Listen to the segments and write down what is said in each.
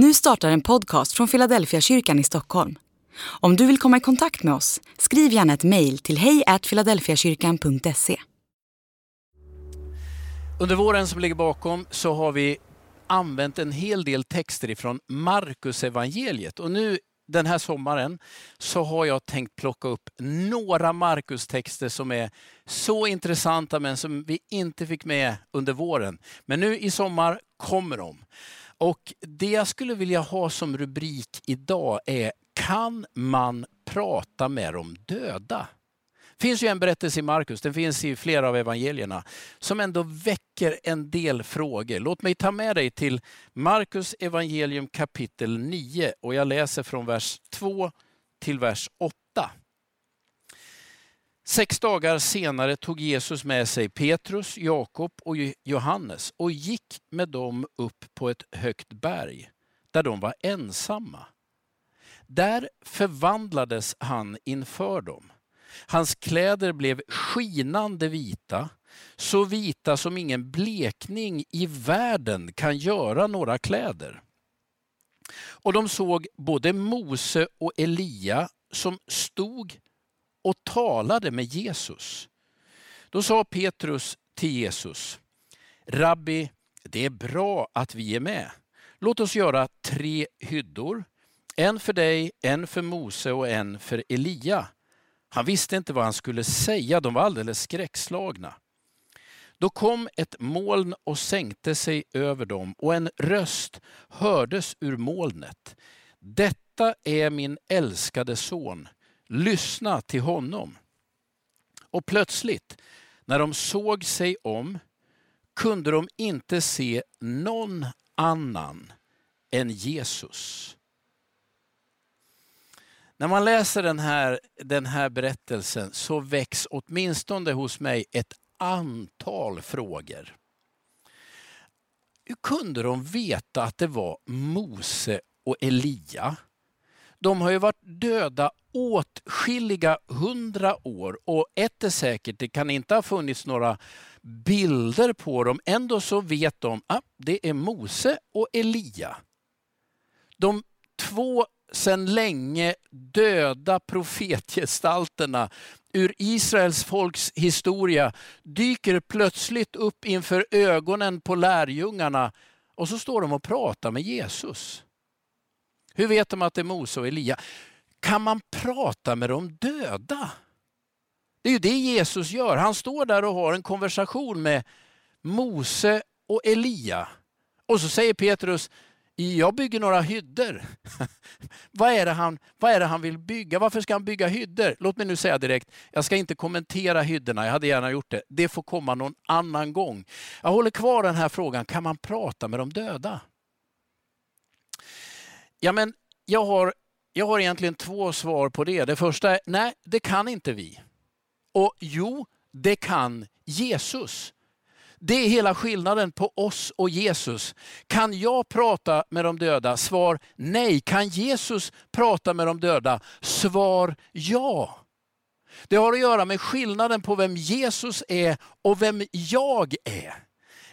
Nu startar en podcast från Philadelphia kyrkan i Stockholm. Om du vill komma i kontakt med oss, skriv gärna ett mejl till hejfiladelfiakyrkan.se. Under våren som ligger bakom så har vi använt en hel del texter ifrån Markus evangeliet och nu den här sommaren så har jag tänkt plocka upp några Markus-texter som är så intressanta men som vi inte fick med under våren. Men nu i sommar kommer de. Och det jag skulle vilja ha som rubrik idag är Kan man prata med de döda? Det finns ju en berättelse i Markus, den finns i flera av evangelierna, som ändå väcker en del frågor. Låt mig ta med dig till Markus evangelium kapitel 9 och jag läser från vers 2 till vers 8. Sex dagar senare tog Jesus med sig Petrus, Jakob och Johannes och gick med dem upp på ett högt berg där de var ensamma. Där förvandlades han inför dem. Hans kläder blev skinande vita, så vita som ingen blekning i världen kan göra några kläder. Och de såg både Mose och Elia som stod och talade med Jesus. Då sa Petrus till Jesus, Rabbi, det är bra att vi är med. Låt oss göra tre hyddor, en för dig, en för Mose och en för Elia. Han visste inte vad han skulle säga, de var alldeles skräckslagna. Då kom ett moln och sänkte sig över dem och en röst hördes ur molnet. Detta är min älskade son, lyssna till honom. Och plötsligt, när de såg sig om, kunde de inte se någon annan än Jesus. När man läser den här, den här berättelsen så väcks åtminstone hos mig ett antal frågor. Hur kunde de veta att det var Mose och Elia? De har ju varit döda åtskilliga hundra år och ett är säkert, det kan inte ha funnits några bilder på dem. Ändå så vet de att ah, det är Mose och Elia. De två sedan länge döda profetgestalterna ur Israels folks historia dyker plötsligt upp inför ögonen på lärjungarna och så står de och pratar med Jesus. Hur vet de att det är Mose och Elia? Kan man prata med de döda? Det är ju det Jesus gör. Han står där och har en konversation med Mose och Elia. Och så säger Petrus, jag bygger några hyddor. vad, är det han, vad är det han vill bygga? Varför ska han bygga hyddor? Låt mig nu säga direkt, jag ska inte kommentera hyddorna, jag hade gärna gjort det. Det får komma någon annan gång. Jag håller kvar den här frågan, kan man prata med de döda? Ja, men jag har, jag har egentligen två svar på det. Det första är, nej, det kan inte vi. Och jo, det kan Jesus. Det är hela skillnaden på oss och Jesus. Kan jag prata med de döda? Svar nej. Kan Jesus prata med de döda? Svar ja. Det har att göra med skillnaden på vem Jesus är och vem jag är.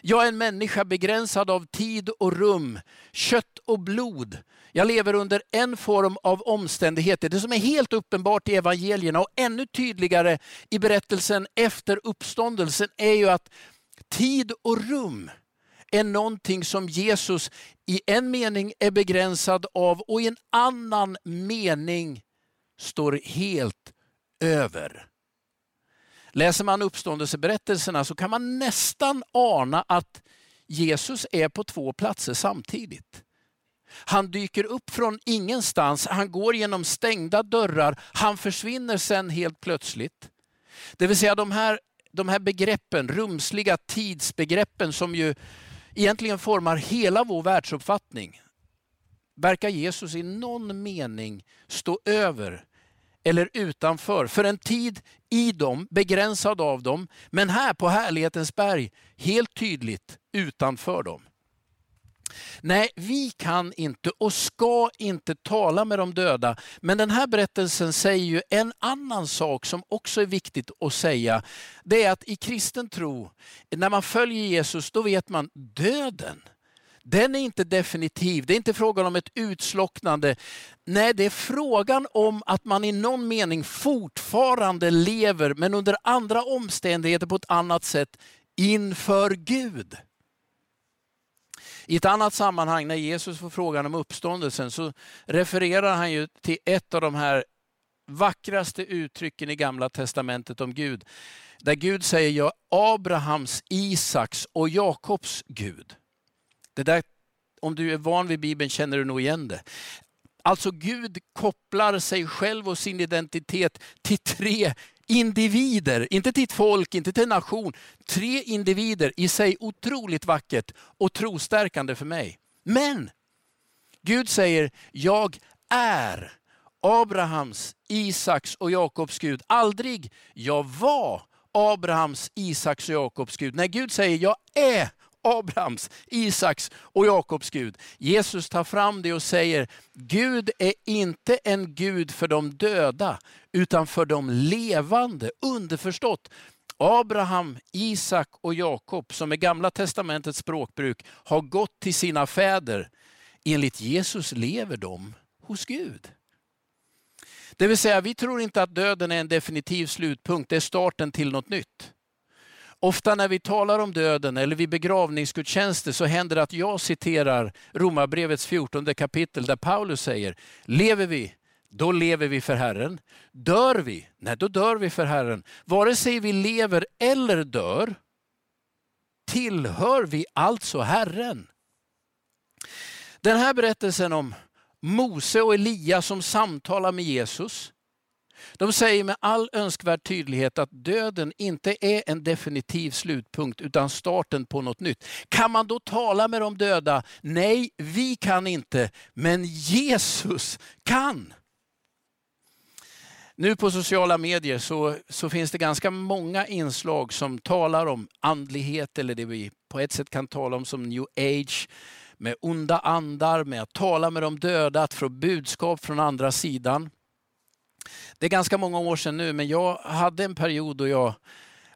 Jag är en människa begränsad av tid och rum, kött och blod. Jag lever under en form av omständigheter. Det som är helt uppenbart i evangelierna och ännu tydligare i berättelsen efter uppståndelsen är ju att tid och rum är någonting som Jesus i en mening är begränsad av och i en annan mening står helt över. Läser man uppståndelseberättelserna så kan man nästan ana att Jesus är på två platser samtidigt. Han dyker upp från ingenstans, han går genom stängda dörrar, han försvinner sen helt plötsligt. Det vill säga de här, de här begreppen, rumsliga tidsbegreppen som ju egentligen formar hela vår världsuppfattning, verkar Jesus i någon mening stå över eller utanför. För en tid i dem, begränsad av dem, men här på härlighetens berg, helt tydligt utanför dem. Nej, vi kan inte och ska inte tala med de döda. Men den här berättelsen säger ju en annan sak som också är viktigt att säga. Det är att i kristen tro, när man följer Jesus, då vet man döden, den är inte definitiv. Det är inte frågan om ett utslocknande. Nej, det är frågan om att man i någon mening fortfarande lever, men under andra omständigheter på ett annat sätt inför Gud. I ett annat sammanhang när Jesus får frågan om uppståndelsen så refererar han ju till ett av de här vackraste uttrycken i Gamla Testamentet om Gud. Där Gud säger, jag Abrahams, Isaks och Jakobs Gud. Det där, om du är van vid Bibeln känner du nog igen det. Alltså Gud kopplar sig själv och sin identitet till tre individer, inte till ett folk, inte till en nation. Tre individer, i sig otroligt vackert och trostärkande för mig. Men Gud säger, jag är Abrahams, Isaks och Jakobs Gud. Aldrig, jag var Abrahams, Isaks och Jakobs Gud. När Gud säger, jag är Abrahams, Isaks och Jakobs Gud. Jesus tar fram det och säger, Gud är inte en Gud för de döda, utan för de levande. Underförstått, Abraham, Isak och Jakob, som med gamla testamentets språkbruk, har gått till sina fäder. Enligt Jesus lever de hos Gud. Det vill säga, vi tror inte att döden är en definitiv slutpunkt, det är starten till något nytt. Ofta när vi talar om döden eller vid begravningsgudstjänster så händer det att jag citerar Romarbrevets 14 kapitel där Paulus säger, lever vi, då lever vi för Herren. Dör vi, nej då dör vi för Herren. Vare sig vi lever eller dör, tillhör vi alltså Herren. Den här berättelsen om Mose och Elia som samtalar med Jesus, de säger med all önskvärd tydlighet att döden inte är en definitiv slutpunkt utan starten på något nytt. Kan man då tala med de döda? Nej, vi kan inte, men Jesus kan. Nu på sociala medier så, så finns det ganska många inslag som talar om andlighet eller det vi på ett sätt kan tala om som new age med onda andar, med att tala med de döda, att få budskap från andra sidan. Det är ganska många år sedan nu, men jag hade en period då jag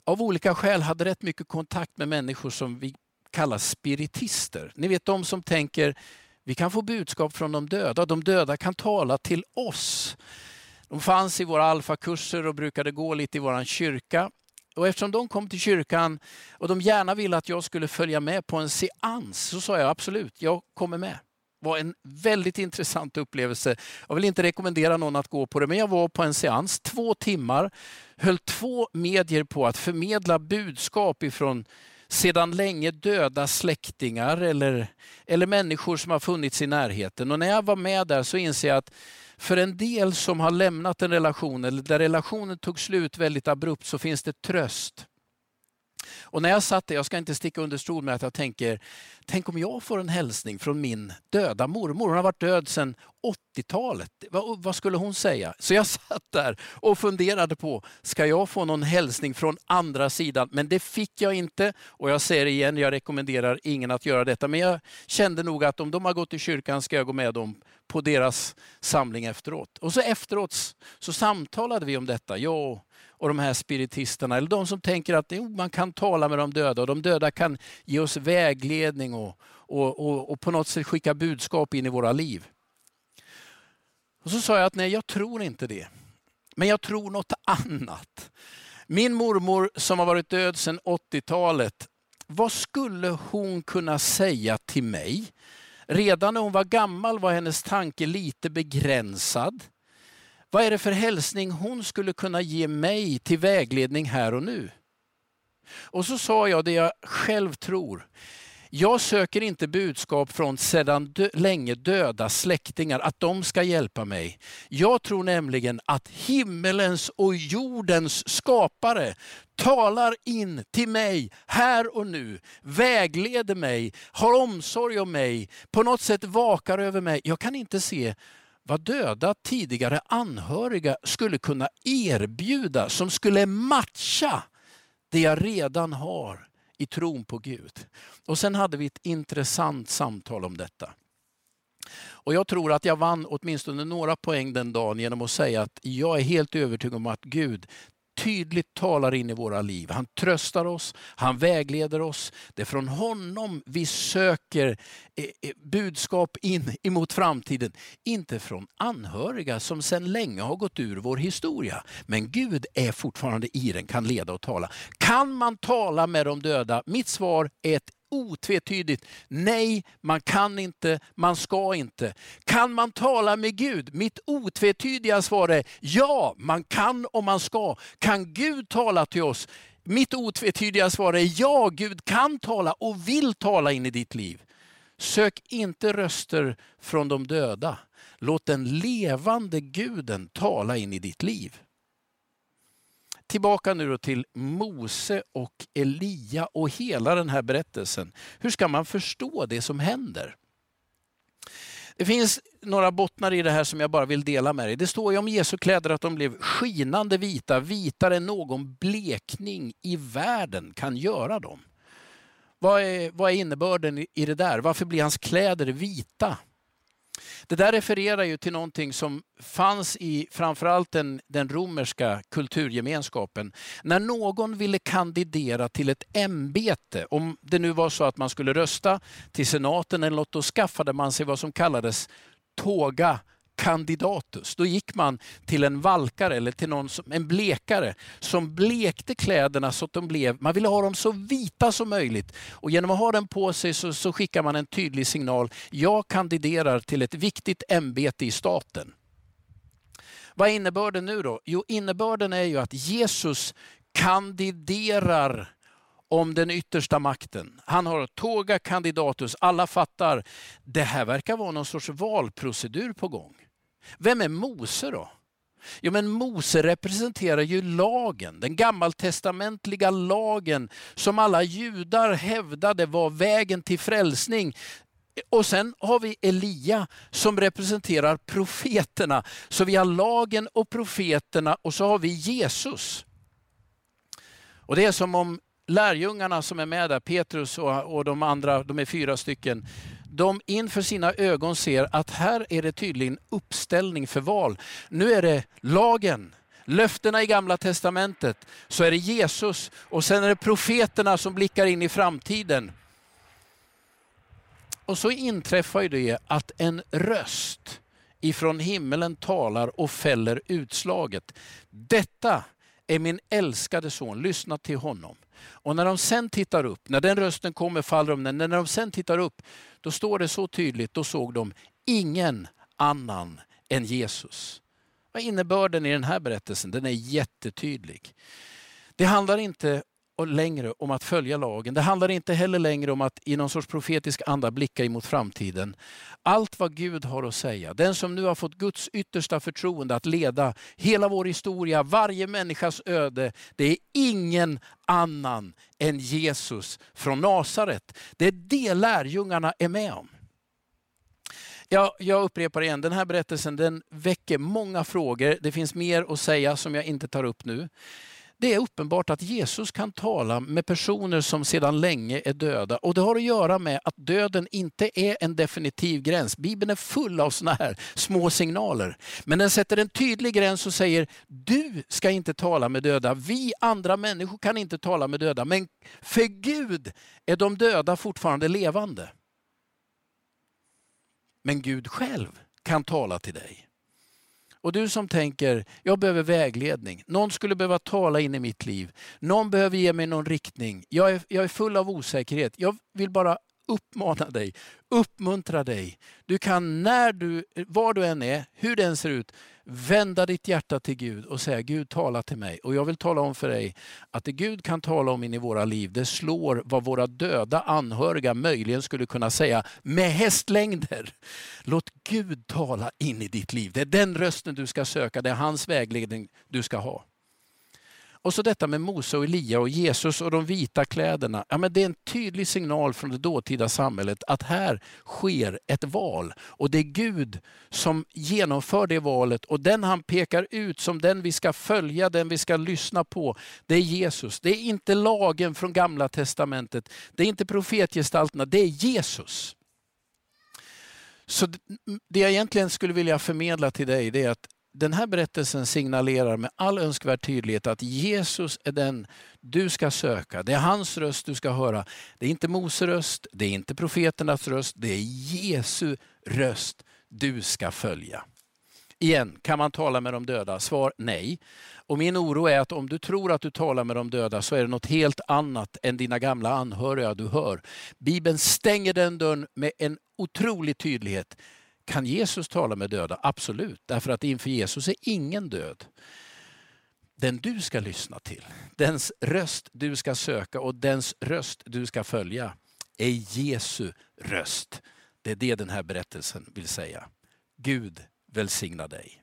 av olika skäl hade rätt mycket kontakt med människor som vi kallar spiritister. Ni vet de som tänker, vi kan få budskap från de döda, de döda kan tala till oss. De fanns i våra alfakurser och brukade gå lite i vår kyrka. Och eftersom de kom till kyrkan och de gärna ville att jag skulle följa med på en seans så sa jag absolut, jag kommer med var en väldigt intressant upplevelse. Jag vill inte rekommendera någon att gå på det, men jag var på en seans, två timmar, höll två medier på att förmedla budskap ifrån sedan länge döda släktingar eller, eller människor som har funnits i närheten. Och när jag var med där så inser jag att för en del som har lämnat en relation eller där relationen tog slut väldigt abrupt så finns det tröst. Och när jag satt där, jag ska inte sticka under stol med att jag tänker, tänk om jag får en hälsning från min döda mormor. Hon har varit död sedan 80-talet. Vad, vad, skulle hon säga? Så jag satt där och funderade på, ska jag få någon hälsning från andra sidan? Men det fick jag inte. Och jag säger igen, jag rekommenderar ingen att göra detta. Men jag kände nog att om de har gått i kyrkan ska jag gå med dem på deras samling efteråt. Och så efteråt så samtalade vi om detta, jag och de här spiritisterna, eller de som tänker att jo, man kan tala med de döda och de döda kan ge oss vägledning och, och, och, och på något sätt skicka budskap in i våra liv. Och så sa jag att nej, jag tror inte det. Men jag tror något annat. Min mormor som har varit död sedan 80-talet, vad skulle hon kunna säga till mig? Redan när hon var gammal var hennes tanke lite begränsad. Vad är det för hälsning hon skulle kunna ge mig till vägledning här och nu? Och så sa jag det jag själv tror. Jag söker inte budskap från sedan dö länge döda släktingar, att de ska hjälpa mig. Jag tror nämligen att himmelens och jordens skapare talar in till mig här och nu, vägleder mig, har omsorg om mig, på något sätt vakar över mig. Jag kan inte se vad döda tidigare anhöriga skulle kunna erbjuda som skulle matcha det jag redan har i tron på Gud. Och sen hade vi ett intressant samtal om detta. Och jag tror att jag vann åtminstone några poäng den dagen genom att säga att jag är helt övertygad om att Gud tydligt talar in i våra liv. Han tröstar oss, han vägleder oss. Det är från honom vi söker eh, eh, budskap in emot framtiden. Inte från anhöriga som sedan länge har gått ur vår historia. Men Gud är fortfarande i den, kan leda och tala. Kan man tala med de döda? Mitt svar är ett otvetydigt nej, man kan inte, man ska inte. Kan man tala med Gud? Mitt otvetydiga svar är ja, man kan och man ska. Kan Gud tala till oss? Mitt otvetydiga svar är ja, Gud kan tala och vill tala in i ditt liv. Sök inte röster från de döda. Låt den levande guden tala in i ditt liv tillbaka nu till Mose och Elia och hela den här berättelsen. Hur ska man förstå det som händer? Det finns några bottnar i det här som jag bara vill dela med dig. Det står ju om Jesu kläder att de blev skinande vita, vitare än någon blekning i världen kan göra dem. Vad är, vad är innebörden i det där? Varför blir hans kläder vita? Det där refererar ju till någonting som fanns i framförallt den, den romerska kulturgemenskapen. När någon ville kandidera till ett ämbete, om det nu var så att man skulle rösta till senaten eller något, då skaffade man sig vad som kallades toga kandidatus. Då gick man till en valkare eller till någon som, en blekare som blekte kläderna så att de blev, man ville ha dem så vita som möjligt. Och genom att ha den på sig så, så skickar man en tydlig signal. Jag kandiderar till ett viktigt ämbete i staten. Vad är innebörden nu då? Jo, innebörden är ju att Jesus kandiderar om den yttersta makten. Han har toga kandidatus. Alla fattar, det här verkar vara någon sorts valprocedur på gång. Vem är Mose då? Jo, men Mose representerar ju lagen, den gammaltestamentliga lagen som alla judar hävdade var vägen till frälsning. Och sen har vi Elia som representerar profeterna. Så vi har lagen och profeterna och så har vi Jesus. Och Det är som om lärjungarna som är med där, Petrus och, och de andra, de är fyra stycken, de inför sina ögon ser att här är det tydligen uppställning för val. Nu är det lagen, löftena i gamla testamentet, så är det Jesus och sen är det profeterna som blickar in i framtiden. Och så inträffar ju det att en röst ifrån himmelen talar och fäller utslaget. Detta är min älskade son, lyssna till honom. Och när de sen tittar upp, när den rösten kommer faller de ner. När de sen tittar upp, då står det så tydligt, då såg de ingen annan än Jesus. Vad innebörden i den här berättelsen? Den är jättetydlig. Det handlar inte längre om att följa lagen. Det handlar inte heller längre om att i någon sorts profetisk anda blicka emot framtiden. Allt vad Gud har att säga, den som nu har fått Guds yttersta förtroende att leda hela vår historia, varje människas öde, det är ingen annan än Jesus från Nasaret. Det är det lärjungarna är med om. Ja, jag upprepar igen, den här berättelsen den väcker många frågor. Det finns mer att säga som jag inte tar upp nu. Det är uppenbart att Jesus kan tala med personer som sedan länge är döda. Och det har att göra med att döden inte är en definitiv gräns. Bibeln är full av sådana här små signaler. Men den sätter en tydlig gräns och säger, du ska inte tala med döda. Vi andra människor kan inte tala med döda. Men för Gud är de döda fortfarande levande. Men Gud själv kan tala till dig. Och du som tänker, jag behöver vägledning. Någon skulle behöva tala in i mitt liv. Någon behöver ge mig någon riktning. Jag är, jag är full av osäkerhet. Jag vill bara uppmana dig, uppmuntra dig. Du kan när du, var du än är, hur det än ser ut, vända ditt hjärta till Gud och säga Gud tala till mig. Och jag vill tala om för dig att det Gud kan tala om in i våra liv, det slår vad våra döda anhöriga möjligen skulle kunna säga med hästlängder. Låt Gud tala in i ditt liv. Det är den rösten du ska söka, det är hans vägledning du ska ha. Och så detta med Mose och Elia och Jesus och de vita kläderna. Ja, men det är en tydlig signal från det dåtida samhället att här sker ett val. Och det är Gud som genomför det valet och den han pekar ut som den vi ska följa, den vi ska lyssna på, det är Jesus. Det är inte lagen från gamla testamentet, det är inte profetgestalterna, det är Jesus. Så det jag egentligen skulle vilja förmedla till dig det är att den här berättelsen signalerar med all önskvärd tydlighet att Jesus är den du ska söka. Det är hans röst du ska höra. Det är inte Mose röst, det är inte profeternas röst, det är Jesu röst du ska följa. Igen, kan man tala med de döda? Svar nej. Och min oro är att om du tror att du talar med de döda så är det något helt annat än dina gamla anhöriga du hör. Bibeln stänger den dörren med en otrolig tydlighet. Kan Jesus tala med döda? Absolut, därför att inför Jesus är ingen död. Den du ska lyssna till, dens röst du ska söka och dens röst du ska följa är Jesu röst. Det är det den här berättelsen vill säga. Gud välsigna dig.